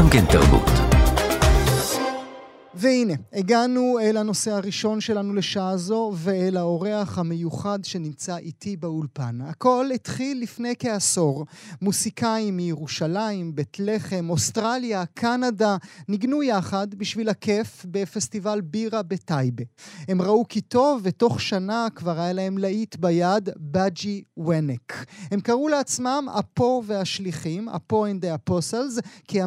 גם כן תרבות. והנה, הגענו אל הנושא הראשון שלנו לשעה זו ואל האורח המיוחד שנמצא איתי באולפן. הכל התחיל לפני כעשור. מוסיקאים מירושלים, בית לחם, אוסטרליה, קנדה, ניגנו יחד בשביל הכיף בפסטיבל בירה בטייבה. הם ראו כי טוב, ותוך שנה כבר היה להם להיט ביד, בג'י ונק. הם קראו לעצמם אפו והשליחים, אפו and the apostles, כי,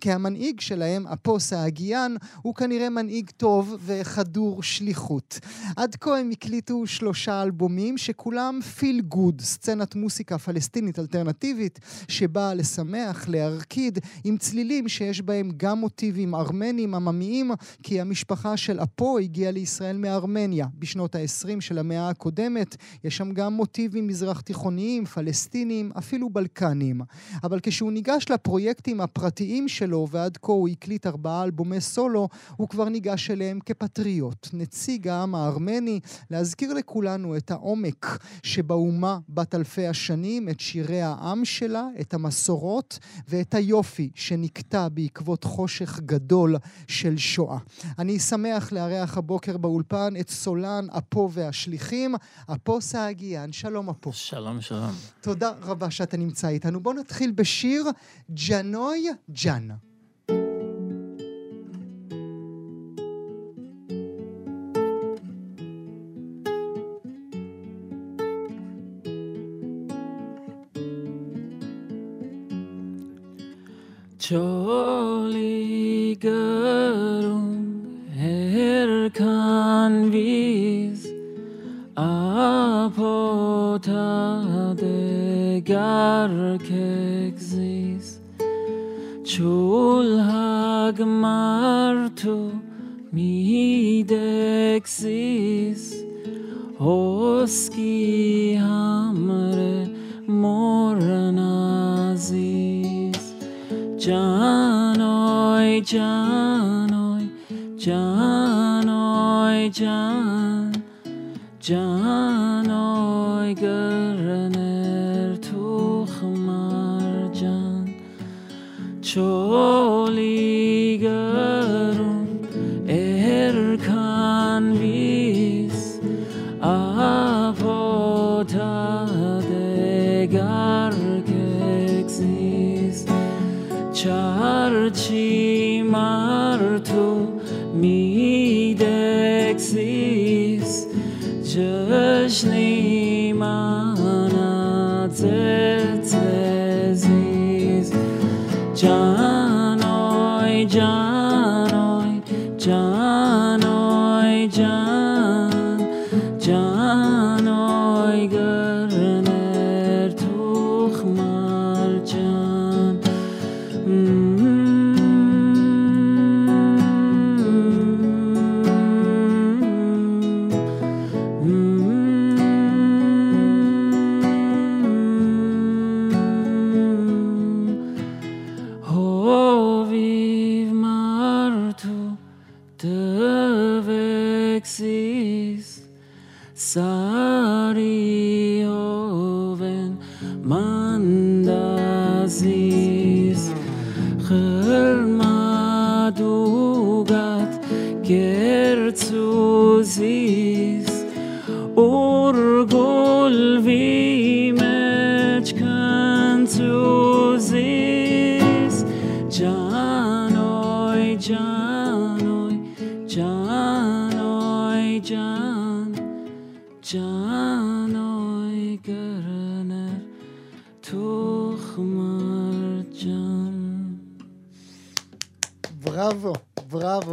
כי המנהיג שלהם, אפו סהגיאן, הוא כנראה מנהיג טוב וחדור שליחות. עד כה הם הקליטו שלושה אלבומים שכולם פיל גוד, סצנת מוסיקה פלסטינית אלטרנטיבית שבאה לשמח, להרקיד, עם צלילים שיש בהם גם מוטיבים ארמנים עממיים, כי המשפחה של אפו הגיעה לישראל מארמניה בשנות ה-20 של המאה הקודמת. יש שם גם מוטיבים מזרח תיכוניים, פלסטינים, אפילו בלקנים. אבל כשהוא ניגש לפרויקטים הפרטיים שלו, ועד כה הוא הקליט ארבעה אלבומי סולו, הוא כבר ניגש אליהם כפטריוט, נציג העם הארמני, להזכיר לכולנו את העומק שבאומה בת אלפי השנים, את שירי העם שלה, את המסורות ואת היופי שנקטע בעקבות חושך גדול של שואה. אני שמח לארח הבוקר באולפן את סולן אפו והשליחים, אפו סהגיאן. שלום אפו. שלום, שלום. תודה רבה שאתה נמצא איתנו. בואו נתחיל בשיר ג'נוי ג'אן. jolly good. zegar keksiz çarçıma exist. Sorry. Oh.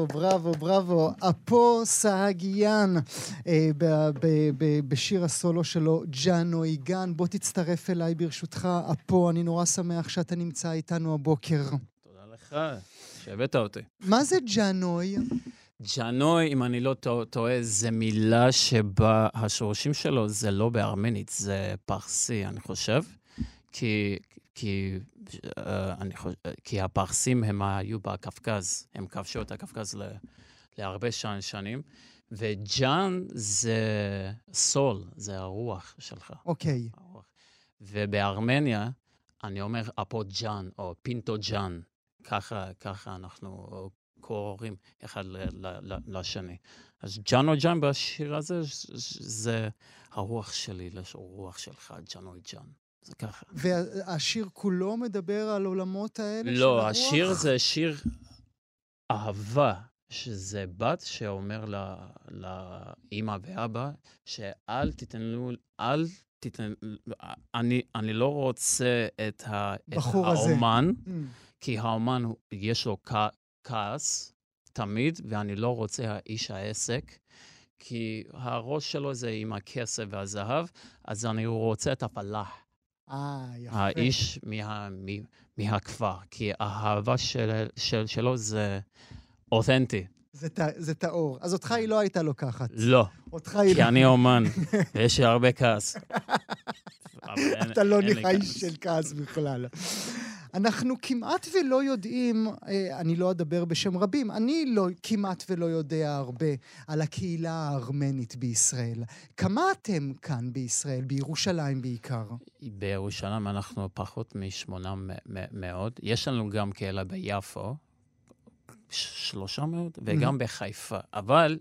בראבו, בראבו, בראבו. אפו סהגיאן אה, ב- ב- ב- בשיר הסולו שלו, ג'אנוי גן. בוא תצטרף אליי ברשותך, אפו. אני נורא שמח שאתה נמצא איתנו הבוקר. תודה לך שהבאת אותי. מה זה ג'אנוי? ג'אנוי, אם אני לא טוע- טועה, זה מילה שבה השורשים שלו זה לא בארמנית, זה פרסי, אני חושב. כי, כי, אני חושב, כי הפרסים הם היו בקווקז, הם כבשו את הקווקז ל, להרבה שנים, וג'אן זה סול, זה הרוח שלך. אוקיי. הרוח. ובארמניה, אני אומר אפו ג'אן, או פינטו ג'אן, ככה, ככה אנחנו קוראים אחד ל- ל- ל- לשני. אז ג'אנו ג'אן בשיר הזה, זה הרוח שלי, הרוח שלך, ג'אנו ג'אן. זה ככה. והשיר כולו מדבר על עולמות האלה של לא, הרוח? השיר זה שיר אהבה, שזה בת שאומר לאימא ואבא, שאל תיתנו, אל תיתן, אני, אני לא רוצה את, ה, את בחור. האומן, Mm. כי האומן, יש לו כ- כעס תמיד, ואני לא רוצה האיש העסק, כי הראש שלו זה עם הכסף והזהב, אז אני רוצה את הפלאח. אה, יפה. האיש מה, מ, מהכפר, כי האהבה של, של, שלו זה אותנטי. זה, ט- זה טהור. אז אותך היא לא הייתה לוקחת. לא, אותך היא כי לא... אני אומן, ויש לי הרבה כעס. אין- אתה לא נראה איש. של כעס בכלל. אנחנו כמעט ולא יודעים, אה, אני לא אדבר בשם רבים, אני לא, כמעט ולא יודע הרבה על הקהילה הארמנית בישראל. כמה אתם כאן בישראל, בירושלים בעיקר? בירושלים אנחנו פחות משמונה מאות. יש לנו גם קהילה ביפו, ש- שלושה מאות, וגם בחיפה. אבל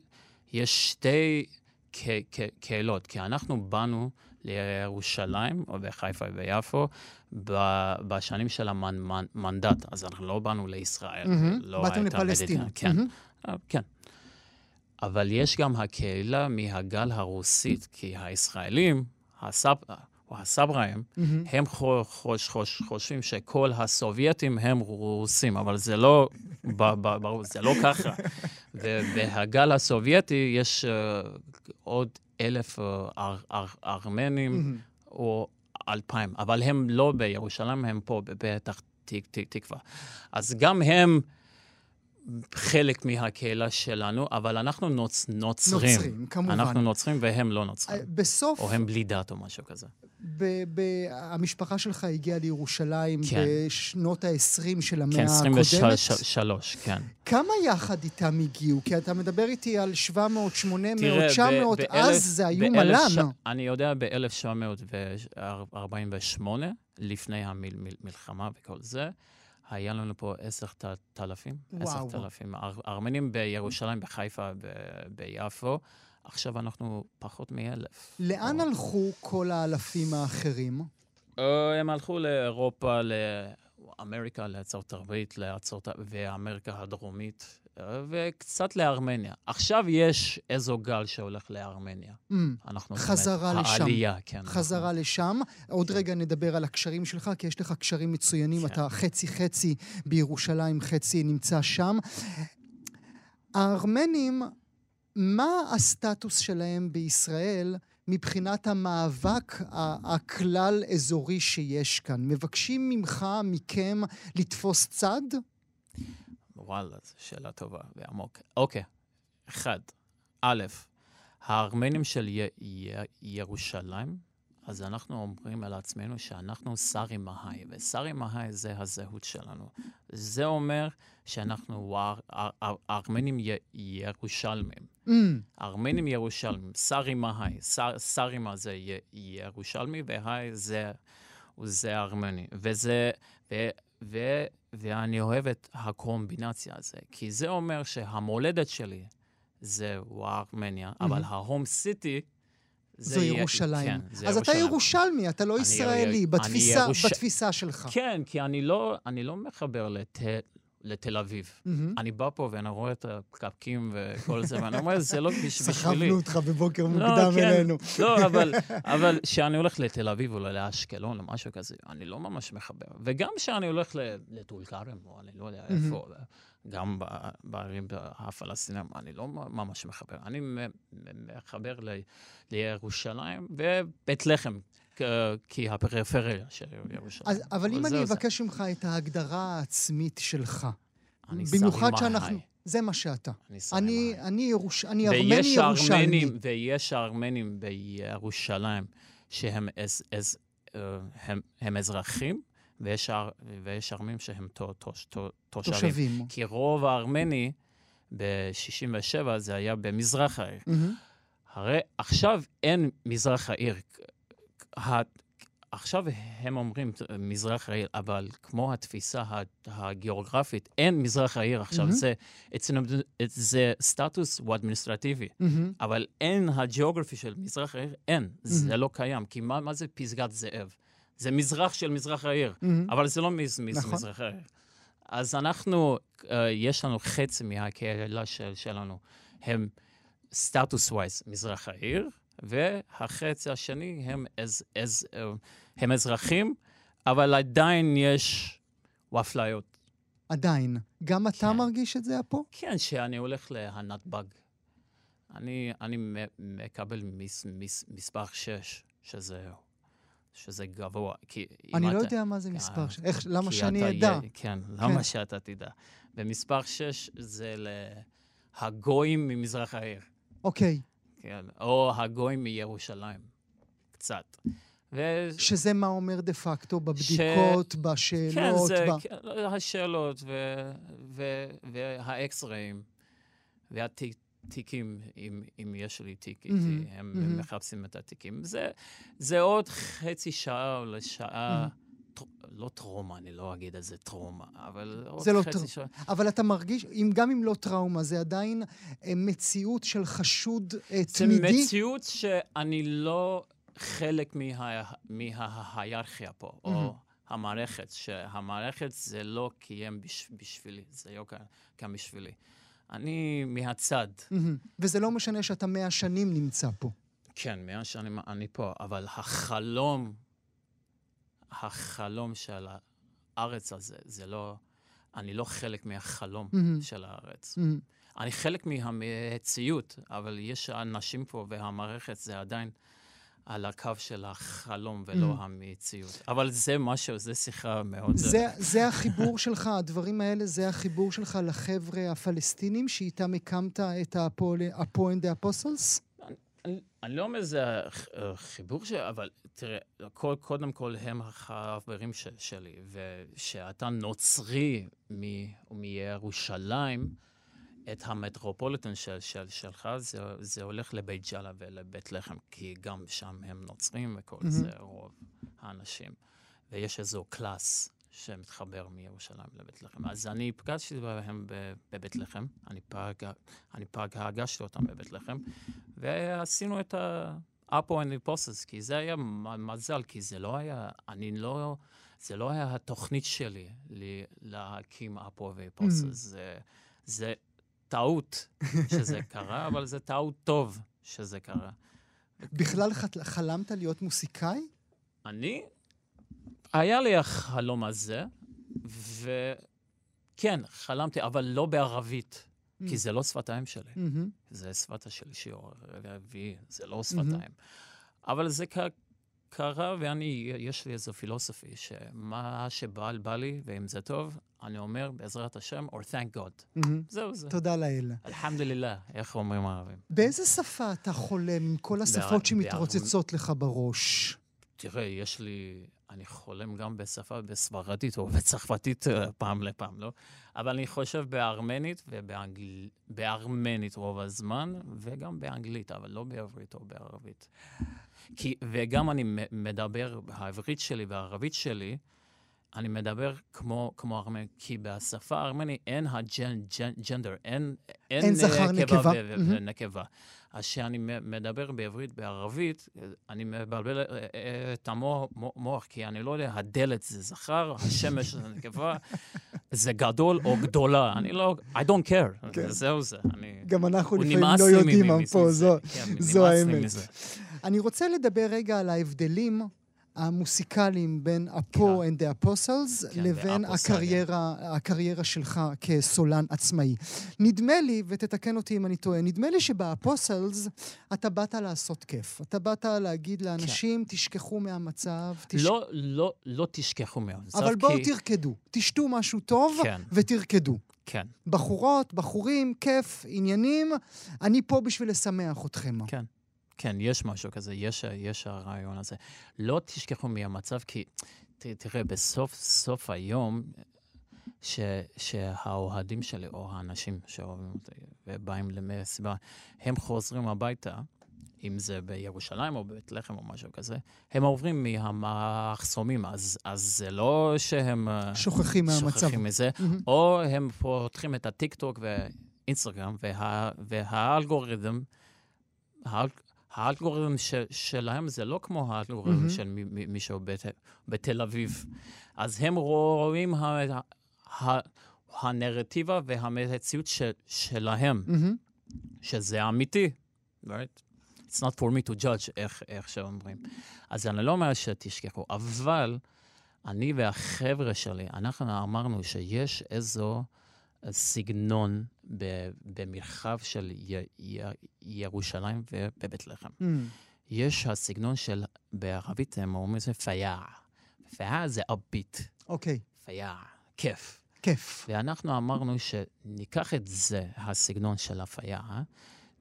יש שתי ק- ק- קהילות, כי אנחנו באנו לירושלים, או בחיפה וביפו, ב- בשנים של המנדט, אז אנחנו לא באנו לישראל. מהמם. לא באתם. מדינה. כן. אה, כן. אבל יש גם הקהילה מהגל הרוסית, כי הישראלים, הסב, או הסבראים, מהמם. הם חו- חוש, חוש, חושבים שכל הסובייטים הם רוסים, אבל זה לא, ב- ב- ברור, זה לא ככה. ובהגל הסובייטי יש uh, עוד אלף uh, אר, אר, ארמנים, מהמם. או אלפיים, אבל הם לא בירושלים, הם פה בפתח תק- תק- תקווה. אז גם הם חלק מהקהילה שלנו, אבל אנחנו נוצ, נוצרים. נוצרים, כמובן. אנחנו נוצרים והם לא אה, נוצרים. בסוף, או הם בלי דת או משהו כזה. ב- ב- המשפחה שלך הגיעה לירושלים כן. בשנות ה-20 של המאה כן, הקודמת. 23, כן. כמה יחד איתם הגיעו? כי אתה מדבר איתי על 700, 800, תראה, ב- 900, באלף- אז זה היו מלן. ש- אני יודע ב-1748, לפני המלחמה וכל זה, היה לנו פה עשר ת- אלפים. וואו. עשר אלפים. אר- ארמנים בירושלים, בחיפה, ביפו. עכשיו אנחנו פחות מאלף. לאן או- הלכו כל האלפים האחרים? אה, הם הלכו לאירופה, לאמריקה, לארצות הברית, לארצות... ואמריקה הדרומית, וקצת לארמניה. עכשיו יש איזו גל שהולך לארמניה. Mm, אנחנו... חזרה באמת, לשם. העלייה, כן. חזרה אנחנו- לשם. עוד רגע נדבר על הקשרים שלך, כי יש לך קשרים מצוינים. כן. אתה חצי-חצי בירושלים, חצי נמצא שם. הארמנים, מה הסטטוס שלהם בישראל מבחינת המאבק הכלל-אזורי שיש כאן? מבקשים ממך, מכם, לתפוס צד? וואלה, זו שאלה טובה ועמוק. אוקיי, אחד, א', הארמנים של י- י- ירושלים, אז אנחנו אומרים על עצמנו שאנחנו סארי מהי, וסארי מהי זה הזהות שלנו. זה אומר שאנחנו ארמנים ירושלמים. Mm, ארמנים ירושלמים, סארי מהי, סאר- סארי מה זה י- ירושלמי, והי זה, זה ארמני. וזה, ואני אוהב את הקומבינציה הזו, כי זה אומר שהמולדת שלי זה ארמניה, אבל ההום סיטי זו י- ירושלים. כן, זה אז אתה ירושלים. ירושלמי, אתה לא אני- ישראלי, אני בתפיסה, ירוש- בתפיסה שלך. כן, כי אני לא, אני לא מחבר לת, לתל אביב. אני בא פה ואני רואה את הפקקים וכל זה, ואני אומר, זה לא בש- בשבילי. סחבנו אותך בבוקר לא, מוקדם כן. אלינו. לא, אבל, אבל כשאני הולך לתל אביב או לאשקלון או משהו כזה, אני לא ממש מחבר. וגם כשאני הולך לטול כרם, או אני לא יודע איפה, גם בערים הפלסטיניים, אני לא ממש מחבר. אני מחבר ל- לירושלים ובית לחם, כי הפריפריה של ירושלים. אז, אבל אם אני. אבקש ממך את ההגדרה העצמית שלך, במיוחד שאנחנו... זה מה שאתה. אני אני, ירוש... אני ארמני ויש ירושלמי. ארמנים, ויש ארמנים בירושלים שהם אז, אז, uh, הם, הם אזרחים, ויש, ויש ארמים שהם תו, תו, תו, תושבים. תושבים. כי רוב הארמני ב-67' זה היה במזרח העיר. מהמם. הרי עכשיו אין מזרח העיר. עכשיו הם אומרים מזרח העיר, אבל כמו התפיסה הגיאוגרפית, אין מזרח העיר עכשיו, mm-hmm. זה, אצלנו זה סטטוס הוא אדמיניסטרטיבי, mm-hmm. אבל אין הגיאוגרפי של מזרח העיר, אין, mm-hmm. זה לא קיים. כי מה, מה זה פסגת זאב? זה מזרח של מזרח העיר, mm-hmm. אבל זה לא מז, מז, נכון. מזרח העיר. אז אנחנו, uh, יש לנו חצי מהקהילה של, שלנו, הם סטטוס ווייז מזרח העיר, והחצי השני הם, אז, אז, uh, הם אזרחים, אבל עדיין יש אפליות. עדיין. גם אתה כן. מרגיש את זה פה? כן, שאני הולך לנתב"ג. אני, אני מקבל מס, מס, מספר 6, שזה שזה גבוה. כי אני לא אתה, יודע מה זה כן, מספר 6. איך, למה שאני אדע? כן, למה כן. שאתה תדע. ומספר 6 זה הגויים ממזרח העיר. אוקיי. כן, או הגויים מירושלים, קצת. ו... שזה מה אומר דה פקטו בבדיקות, ש... בשאלות? כן, זה ב... כן, השאלות ו... ו... והאקס-ראים, והתיק... תיקים, אם, אם יש לי תיק איתי, mm-hmm. הם mm-hmm. מחפשים את התיקים. זה, זה עוד חצי שעה או לשעה, mm-hmm. לא טראומה, אני לא אגיד איזה טראומה, אבל עוד לא חצי טר... שעה. אבל אתה מרגיש, אם, גם אם לא טראומה, זה עדיין אה, מציאות של חשוד אה, תמידי? זה מציאות שאני לא חלק מה, מההיררכיה פה, mm-hmm. או המערכת, שהמערכת זה לא קיים בש, בשבילי, זה לא קיים בשבילי. אני מהצד. וזה לא משנה שאתה מאה שנים נמצא פה. כן, מאה שנים אני פה, אבל החלום, החלום של הארץ הזה, זה לא... אני לא חלק מהחלום של הארץ. אני חלק מהמציאות, אבל יש אנשים פה והמערכת זה עדיין... על הקו של החלום ולא mm. המציאות. אבל זה משהו, זה שיחה מאוד... זה, זה החיבור שלך, הדברים האלה, זה החיבור שלך לחבר'ה הפלסטינים שאיתם הקמת את הפו אנד אפוסלס? אני לא אומר זה חיבור שלי, אבל תראה, כל, קודם כל הם החברים ש, שלי, ושאתה נוצרי מ, מירושלים, את המטרופוליטן של, של, שלך, זה, זה הולך לבית ג'אלה ולבית לחם, כי גם שם הם נוצרים וכל mm-hmm. זה רוב האנשים. ויש איזו קלאס שמתחבר מירושלים לבית לחם. אז אני פגשתי בהם בבית לחם, אני פג, אני פג הגשתי אותם בבית לחם, ועשינו את ה-Apo and Process, כי זה היה מזל, כי זה לא היה, אני לא, זה לא היה התוכנית שלי להקים Apo ו-Process. Mm-hmm. זה, זה טעות שזה קרה, אבל זה טעות טוב שזה קרה. בכלל חלמת להיות מוסיקאי? אני? היה לי החלום הזה, וכן, חלמתי, אבל לא בערבית, mm. כי זה לא שפתיים שלי. Mm-hmm. זה שפת השלישי או הרביעי, זה לא שפתיים. Mm-hmm. אבל זה קרה, ואני, יש לי איזו פילוסופי, שמה שבא בא לי, ואם זה טוב, אני אומר, בעזרת השם, or thank God. Mm-hmm. זהו זה. תודה לאל. אלחמדולillah, איך אומרים הערבים. באיזה שפה אתה חולם עם כל השפות שמתרוצצות לך בראש? תראה, יש לי... אני חולם גם בשפה בספרדית או בצרפתית אה, פעם לפעם, לא? אבל אני חושב בארמנית ובארמנית רוב הזמן, וגם באנגלית, אבל לא בעברית או בערבית. כי, וגם אני מדבר, העברית שלי והערבית שלי, אני מדבר כמו, כמו ארמני, כי בשפה הארמנית אין הג'נדר, אין, אין, אין זכר נקבה. ונקבה. אז כשאני מדבר בעברית, בערבית, אני מבלבל אה, אה, את המוח, כי אני לא יודע, הדלת זה זכר, השמש זה נקבה, זה גדול או גדולה, אני לא, I don't care, כן. זהו זה. אני, גם אנחנו לפעמים לא יודעים מה פה, זו, כן, זו האמת. אני רוצה לדבר רגע על ההבדלים המוסיקליים בין אפו and the Apostles כן, לבין הקריירה, הקריירה שלך כסולן עצמאי. נדמה לי, ותתקן אותי אם אני טועה, נדמה לי שבאפוסלס אתה באת לעשות כיף. אתה באת להגיד לאנשים, כן. תשכחו מהמצב. תש... לא, לא, לא תשכחו מהמצב, אבל בואו כי... תרקדו. תשתו משהו טוב כן. ותרקדו. כן. בחורות, בחורים, כיף, עניינים, אני פה בשביל לשמח אתכם. כן. כן, יש משהו כזה, יש, יש הרעיון הזה. לא תשכחו מהמצב, כי ת, תראה, בסוף סוף היום, ש, שהאוהדים שלי, או האנשים שאוהבים אותי ובאים למסיבה, הם חוזרים הביתה אם זה בירושלים או בבית לחם או משהו כזה, הם עוברים מהמחסומים, אז, אז זה לא שהם אה, שוכחים מהמצב. שוכחים מזה, מהמם. או הם פותחים את הטיק טוק ואינסטגרם, וה, והאלגוריתם, האל, האלגוריתם ש, שלהם זה לא כמו האלגוריתם מהמם. של מי- מישהו בת, בתל אביב. אז הם רואים ה, ה, הנרטיבה והמציאות של, שלהם, מהמם. שזה אמיתי, right? It's not for me to judge, איך, איך שאומרים. אז אני לא אומר שתשכחו, אבל אני והחבר'ה שלי, אנחנו אמרנו שיש איזו סגנון במרחב של ירושלים ובבית לחם. מהמם. יש הסגנון של, בערבית הם אומרים לזה פייה. פייה זה upbeat, אוקיי, פייה, כיף. כיף. ואנחנו אמרנו שניקח את זה, הסגנון של הפייה,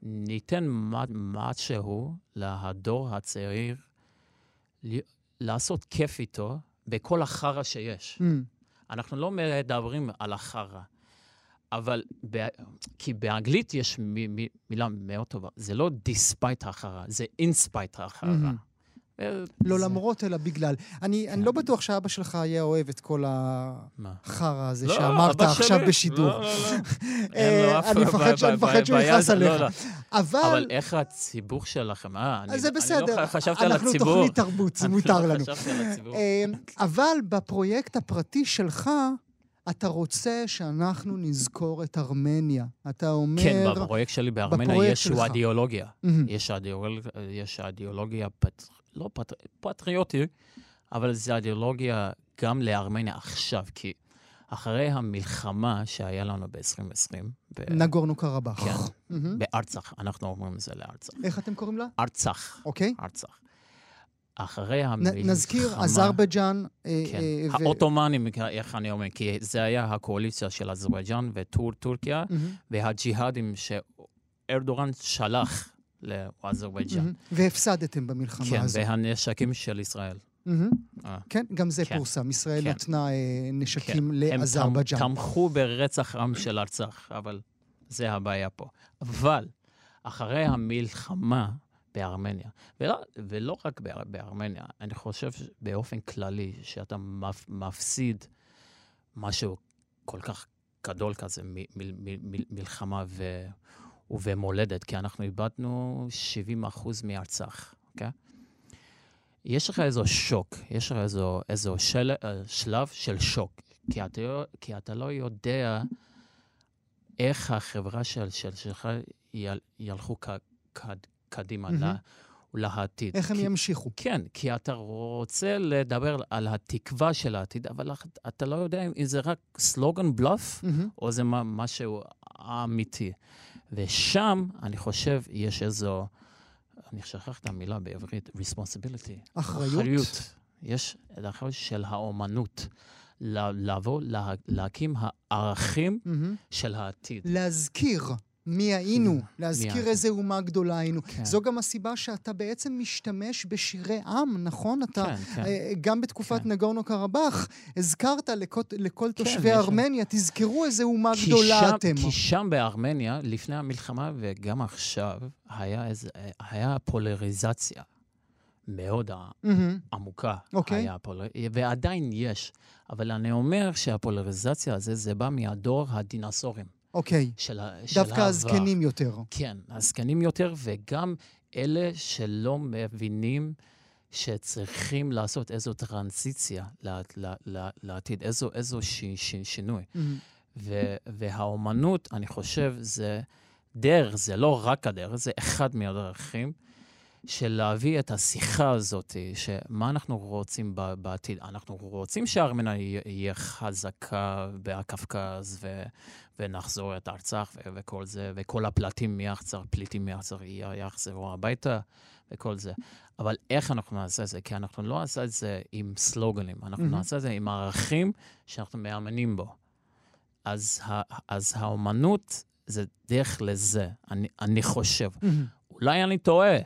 ניתן משהו לדור הצעיר לעשות כיף איתו בכל החרא שיש. מהמם. אנחנו לא מדברים על החרא, אבל ב... כי באנגלית יש מ- מ- מילה מאוד טובה, זה לא despite החרא, זה inspite. מהמם. ו- לא זה- למרות, אלא בגלל. אני אני לא בטוח שאבא שלך היה אוהב את כל? החרא הזה לא, שאמרת עכשיו שלי. בשידור. לא, לא, לא. אה, אני מפחד שאני מפחד שהוא יכעס לא, עליך. לא. אבל אבל איך הציבור שלכם? אה, אני זה אני בסדר, לא ח- חשבתי על אנחנו הציבור. תוכנית תרבות, זה אני מותר לא לנו. אבל בפרויקט הפרטי שלך, אתה רוצה שאנחנו נזכור את ארמניה. אתה אומר... כן, בפרויקט שלי בארמניה יש שלך. אידיאולוגיה. יש אידיאולוגיה, יש אידיאולוגיה, פט- לא פט- פטריוטית, אבל זו אידיאולוגיה גם לארמניה עכשיו, כי אחרי המלחמה שהיה לנו ב-2020, נגורנו קרבאח. כן. בארצח, אנחנו אומרים את זה לארצח. איך אתם קוראים לה? ארצח, אוקיי. ארצח. אחרי המלחמה... נזכיר, אזרבייג'אן... אה, כן, אה, ו- העות'מאנים, איך אני אומר, כי זה היה הקואליציה של אזרבייג'אן וטורקיה, מהמם, והג'יהאדים שארדורן שלח לאזרבייג'אן. מהמם. והפסדתם במלחמה כן, הזו. והנשקים של ישראל. מהמם. אה. כן, גם זה כן. פורסם. ישראל כן. נתנה אה, נשקים כן, לאזרבייג'אן. הם תמ- תמכו ברצח עם של ארצח, אבל זה הבעיה פה. אבל אחרי המלחמה בארמניה, ולא, ולא רק באר, בארמניה, אני חושב באופן כללי, שאתה מפ, מפסיד משהו כל כך גדול כזה, מ, מ, מ, מ, מלחמה ו, ובמולדת, כי אנחנו איבדנו 70 אחוז מארצח, אוקיי? יש לך איזו שוק, יש לך איזו, איזו של, אה, שלב של שוק, כי אתה, לא- כי אתה לא יודע איך החברה של, של, שלך יל, ילכו ק, קד, קדימה. לה, לעתיד. איך הם כי, ימשיכו? כן, כי אתה רוצה לדבר על התקווה של העתיד, אבל אתה לא יודע אם זה רק סלוגן בלוף, מהמם. או זה מה- משהו אמיתי. ושם, אני חושב, יש איזו, אני שכח את המילה בעברית, responsibility. אחריות? אחריות. יש את האחריות של האומנות. לבוא, לה, להקים הערכים מהמם. של העתיד. להזכיר מי היינו, להזכיר. איזה אומה גדולה היינו. כן. זו גם הסיבה שאתה בעצם משתמש בשירי עם, נכון? אתה, כן, כן. אה, גם בתקופת כן. נגורנו קרבאח, הזכרת לכל, לכל תושבי יש שם. ארמניה, תזכרו איזה אומה גדולה שם, אתם. כי שם בארמניה, לפני המלחמה וגם עכשיו, היה, איזה, היה פולריזציה מאוד מהמם. עמוקה. אוקיי. היה פולר... ועדיין יש. אבל אני אומר שהפולריזציה הזה, זה בא מהדור הדינוסורים אוקיי, של, ה- של דווקא העבר. הזקנים יותר. כן, הזקנים יותר, וגם אלה שלא מבינים שצריכים לעשות איזו טרנזיציה לע- לע- לע- לעתיד, איזו, איזו ש, ש, שינוי. מהמם. ו, והאומנות, אני חושב, זה דרך, זה לא רק הדרך, זה אחד מהדרכים של להביא את השיחה הזאת, שמה אנחנו רוצים בעתיד. אנחנו רוצים שארמניה יהיה- חזקה בקווקז, ו, ונחזור את ארצח ו- וכל זה, וכל הפלטים מארצח, פליטים מארצח יחזרו הביתה, וכל זה. אבל איך אנחנו נעשה את זה? כי אנחנו לא נעשה את זה עם סלוגנים, אנחנו מהמם. נעשה את זה עם ערכים שאנחנו מאמינים בו. אז, ה, אז האומנות זה דרך לזה, אני, אני חושב. מהמם. אולי אני טועה,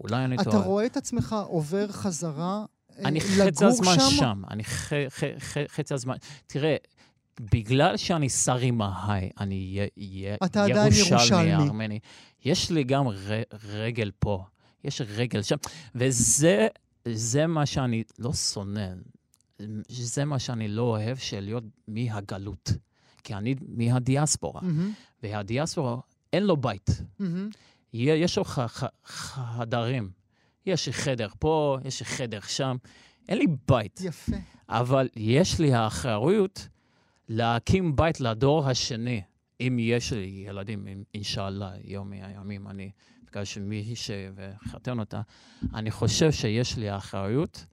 אולי אני אתה טועה. רואה את עצמך עובר חזרה אה, אני חצי הזמן שם? שם, אני ח, ח, ח, חצי הזמן... תראה, בגלל שאני סרימאי, אני אתה ירושלמי. ארמני, יש לי גם ר, רגל פה, יש רגל שם, וזה זה מה שאני לא שונא, זה מה שאני לא אוהב, של להיות מהגלות. כי אני מהדיאספורה, מהמם, והדיאספורה אין לו בית. מהמם. יש ח- חדרים. יש לי חדר פה, יש לי חדר שם. אין לי בית. יפה. אבל יש לי האחריות להקים בית לדור השני. אם יש לי ילדים, אינשאללה, יום מהימים אני אפגש עם מישהי ואחתן אותה, אני חושב שיש לי האחריות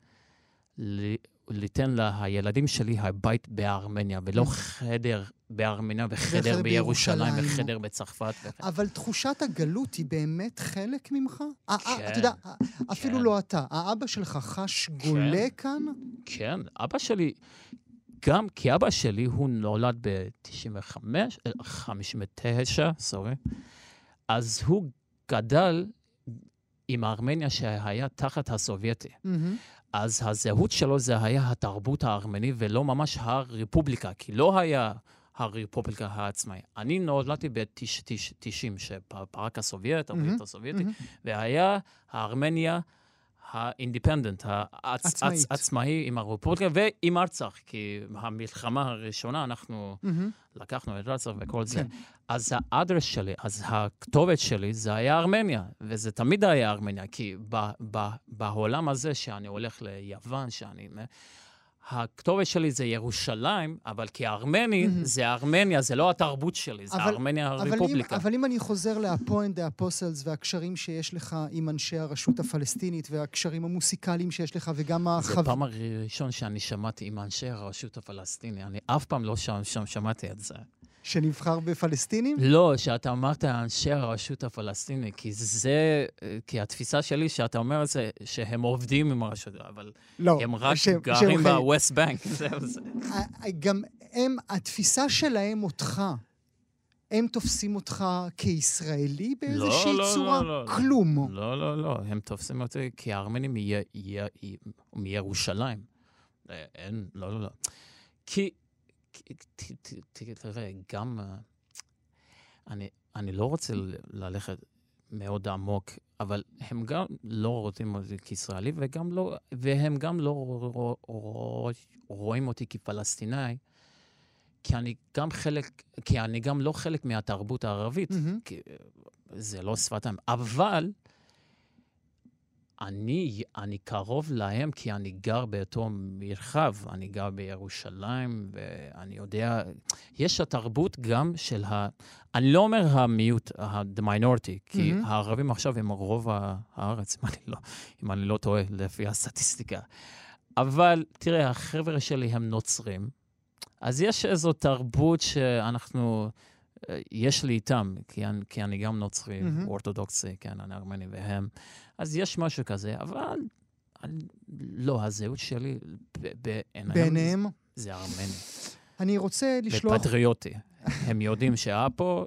ליתן לילדים שלי הבית בארמניה, ולא חדר בארמניה וחדר בירושלים. וחדר בצרפת. אבל תחושת הגלות היא באמת חלק ממך? כן. אתה יודע, ה- אפילו כן. לא אתה, האבא שלך חש גולה כאן? כן, אבא שלי, גם כי אבא שלי, הוא נולד ב-95, 59, סורי, אז הוא גדל עם ארמניה שהיה תחת הסובייטי. מהמם. אז הזהות שלו זה היה התרבות הארמני ולא ממש הרפובליקה, כי לא היה הרפובליקה העצמאי. אני נולדתי ב-90, שפרק הסובייט, הברית הסובייטית. והיה הארמניה ה independent. העצמאי עם הרפובליקה ועם ארצח, כי המלחמה הראשונה אנחנו מהמם. לקחנו את ארצח וכל זה. כן. אז האדרס שלי, אז הכתובת שלי, זה היה ארמניה, וזה תמיד היה ארמניה, כי ב, ב, בעולם הזה שאני הולך ליוון, שאני... הכתובת שלי זה ירושלים, אבל כארמני, מהמם. זה ארמניה, זה לא התרבות שלי, זה אבל- ארמניה אבל אם, הרפובליקה. אבל אם אני חוזר לאפוינט דה אפוסלס והקשרים שיש לך עם אנשי הרשות הפלסטינית והקשרים המוסיקליים שיש לך וגם זה החו... פעם הראשון שאני שמעתי עם אנשי הרשות הפלסטינית. אני אף פעם לא שם, שם שמעתי את זה. שנבחר בפלסטינים? לא, שאתה אמרת אנשי הרשות הפלסטינית, כי זה, כי התפיסה שלי שאתה אומר את זה, שהם עובדים עם הרשות, אבל לא. הם רק שהם- גרים חיים- בווסט בנק. גם הם, התפיסה שלהם אותך, הם תופסים אותך כישראלי באיזושהי לא, לא, צורה? לא, לא. כלום. לא, לא, לא, הם תופסים אותי כארמנים מי- י- מירושלים. אה, אין, לא, לא, לא. כי, תראה, גם... אה, אני, אני לא רוצה ללכת מאוד עמוק, אבל הם גם לא רוצים אותי כישראלי, וגם לא, והם גם לא רו- רו- רואים אותי כפלסטינאי, כי אני גם חלק, כי אני גם לא חלק מהתרבות הערבית. כי זה לא שפתם. אבל אני, אני קרוב להם כי אני גר באותו מרחב. אני גר בירושלים, ואני יודע... יש התרבות גם של ה... אני לא אומר המיעוט, the minority, כי מהמם. הערבים עכשיו הם רוב הארץ, אם אני לא, אם אני לא טועה, לפי הסטטיסטיקה. אבל תראה, החבר'ה שלי הם נוצרים, אז יש איזו תרבות שאנחנו... אה, יש לי איתם, כי אני, כי אני גם נוצרי, מהמם. אורתודוקסי, כן, אני ארמני והם. אז יש משהו כזה, אבל אני, לא, הזהות שלי בעיניהם בעיניהם. זה ארמני. אני רוצה לשלוח... ופטריוטי. הם יודעים שהאפו,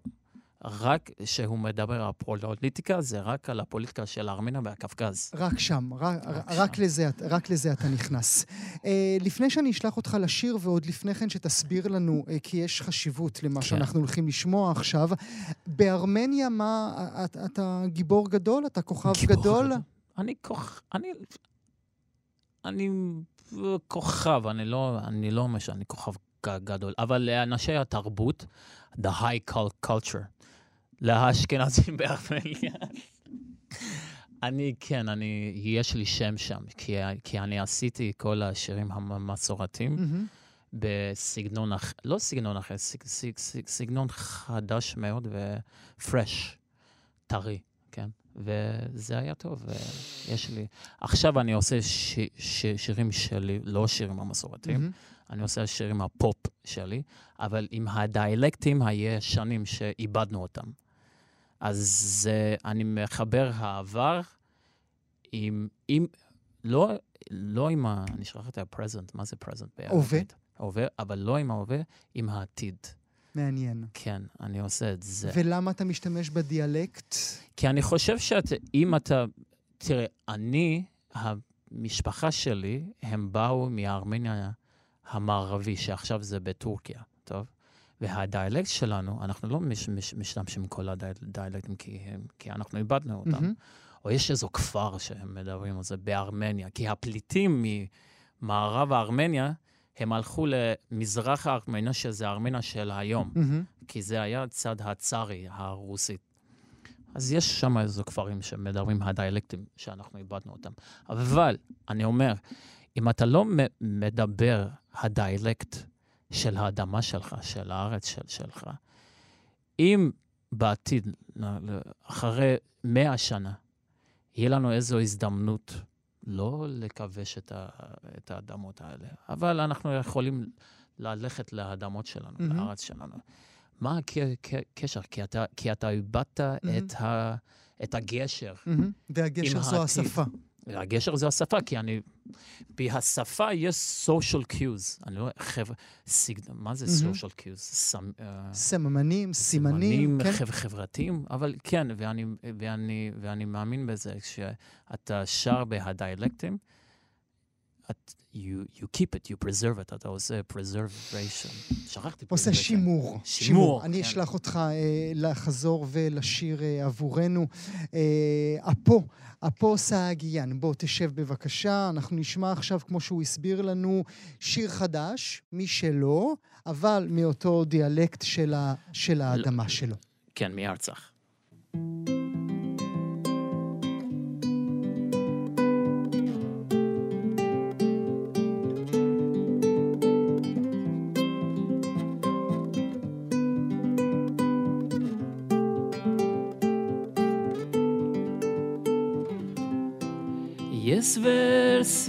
רק כשהוא מדבר על פוליטיקה, זה רק על הפוליטיקה של ארמניה והקווקז. רק שם, רק, רק רק, שם. לזה, רק לזה אתה נכנס. Uh, לפני שאני אשלח אותך לשיר, ועוד לפני כן שתסביר לנו, uh, כי יש חשיבות למה כן. שאנחנו הולכים לשמוע עכשיו, בארמניה, מה, אתה, אתה גיבור גדול? אתה כוכב גיבור גדול? אני כוכב, אני... אני כוכב, אני לא, אני לא אומר שאני כוכב גדול, אבל לאנשי התרבות, the high cul- culture, לאשכנזים בארמניה. אני, כן, אני, יש לי שם שם, כי, כי אני עשיתי כל השירים המסורתיים מהמם. בסגנון, לא סגנון אחר, סג, סג, סג, סגנון חדש מאוד ו fresh, טרי, כן? וזה היה טוב, ויש לי... עכשיו אני עושה ש, ש, שירים שלי, לא שירים המסורתיים, מהמם. אני עושה שירים הפופ שלי, אבל עם הדיאלקטים הישנים שאיבדנו אותם. אז זה, אני מחבר העבר עם, עם לא, לא עם ה... אני שכחתי את ה-present, מה זה present? הווה. בערבית? הווה, אבל לא עם ההווה, עם העתיד. מעניין. כן, אני עושה את זה. ולמה אתה משתמש בדיאלקט? כי אני חושב שאם אתה... תראה, אני, המשפחה שלי, הם באו מארמניה המערבי, שעכשיו זה בטורקיה. טוב. והדיאלקט שלנו, אנחנו לא מש, מש, משתמשים בכל הדיאלקטים כי, כי אנחנו איבדנו אותם. Mm-hmm. או יש איזו כפר שהם מדברים על זה בארמניה, כי הפליטים ממערב ארמניה, הם הלכו למזרח ארמניה, שזה ארמניה של היום, mm-hmm. כי זה היה צד הצארי הרוסית. אז יש שם איזה כפרים שמדברים הדיאלקטים שאנחנו איבדנו אותם. אבל אני אומר, אם אתה לא מדבר הדיאלקט של האדמה שלך, של הארץ של, שלך, אם בעתיד, אחרי מאה שנה, יהיה לנו איזו הזדמנות לא לכבש את, ה, את האדמות האלה, אבל אנחנו יכולים ללכת לאדמות שלנו, mm-hmm. לארץ שלנו. מה הקשר? כי אתה, כי אתה איבדת mm-hmm. את, ה, את הגשר. Mm-hmm. והגשר זו העתיד. השפה. הגשר זה השפה, כי אני... בשפה יש social cues. אני לא... חבר'ה... סיג... מה זה social cues? סמ... אה, סממנים, סימנים, כן. סממנים חברתיים, אבל כן, ואני, ואני, ואני מאמין בזה, כשאתה שר בהדיאלקטים, את, you, you keep it, you preserve it, אתה עושה preservation. שכחתי. עושה שימור. שימור, אני כן. אשלח אותך אה, לחזור ולשיר אה, עבורנו. אה, אפו, אפו סעגיאן, בוא תשב בבקשה. אנחנו נשמע עכשיו, כמו שהוא הסביר לנו, שיר חדש, משלו, אבל מאותו דיאלקט של, ה, של האדמה לא. שלו. כן, מארצח. Jesver sirelem,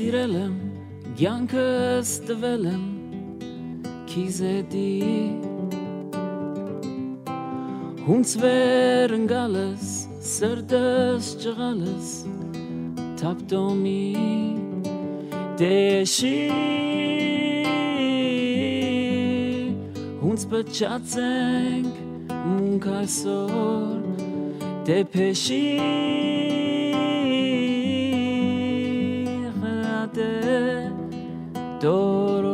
սիրել եմ, կյանքս տվել եմ քիզեդի Հունց վեր ընկալս, սրտս ճղալս Թապտոմի դեշի Հունց պճացենք մունք այսօր դեպեշի Doro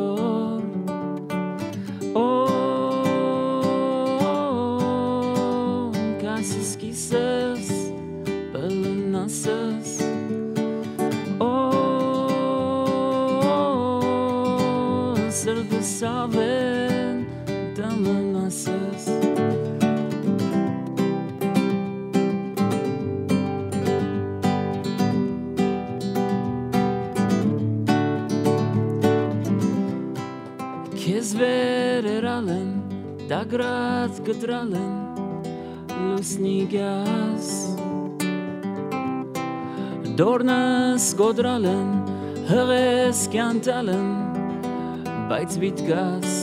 Կգրած գտրալ են լուսնի գաս Դորնս գոդրալ են հղես կյանտալ են բայց վիտկաս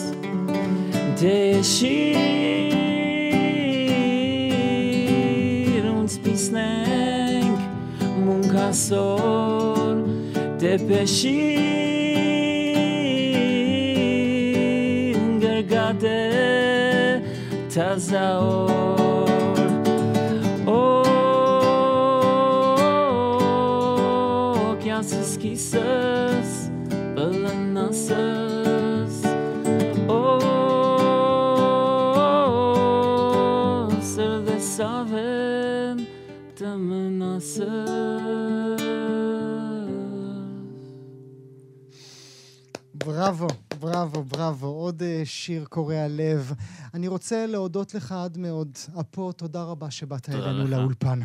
Դեշիր ունց պիսնենք մունքասոր դեպեշիր תזהור. או, כי אסס כיסס בלנסס. או, סר וסבן תמנסס. בראבו. בראבו, בראבו. עוד uh, שיר קורע לב. אני רוצה להודות לך עד מאוד. אפו, תודה רבה שבאת אלינו לאולפן.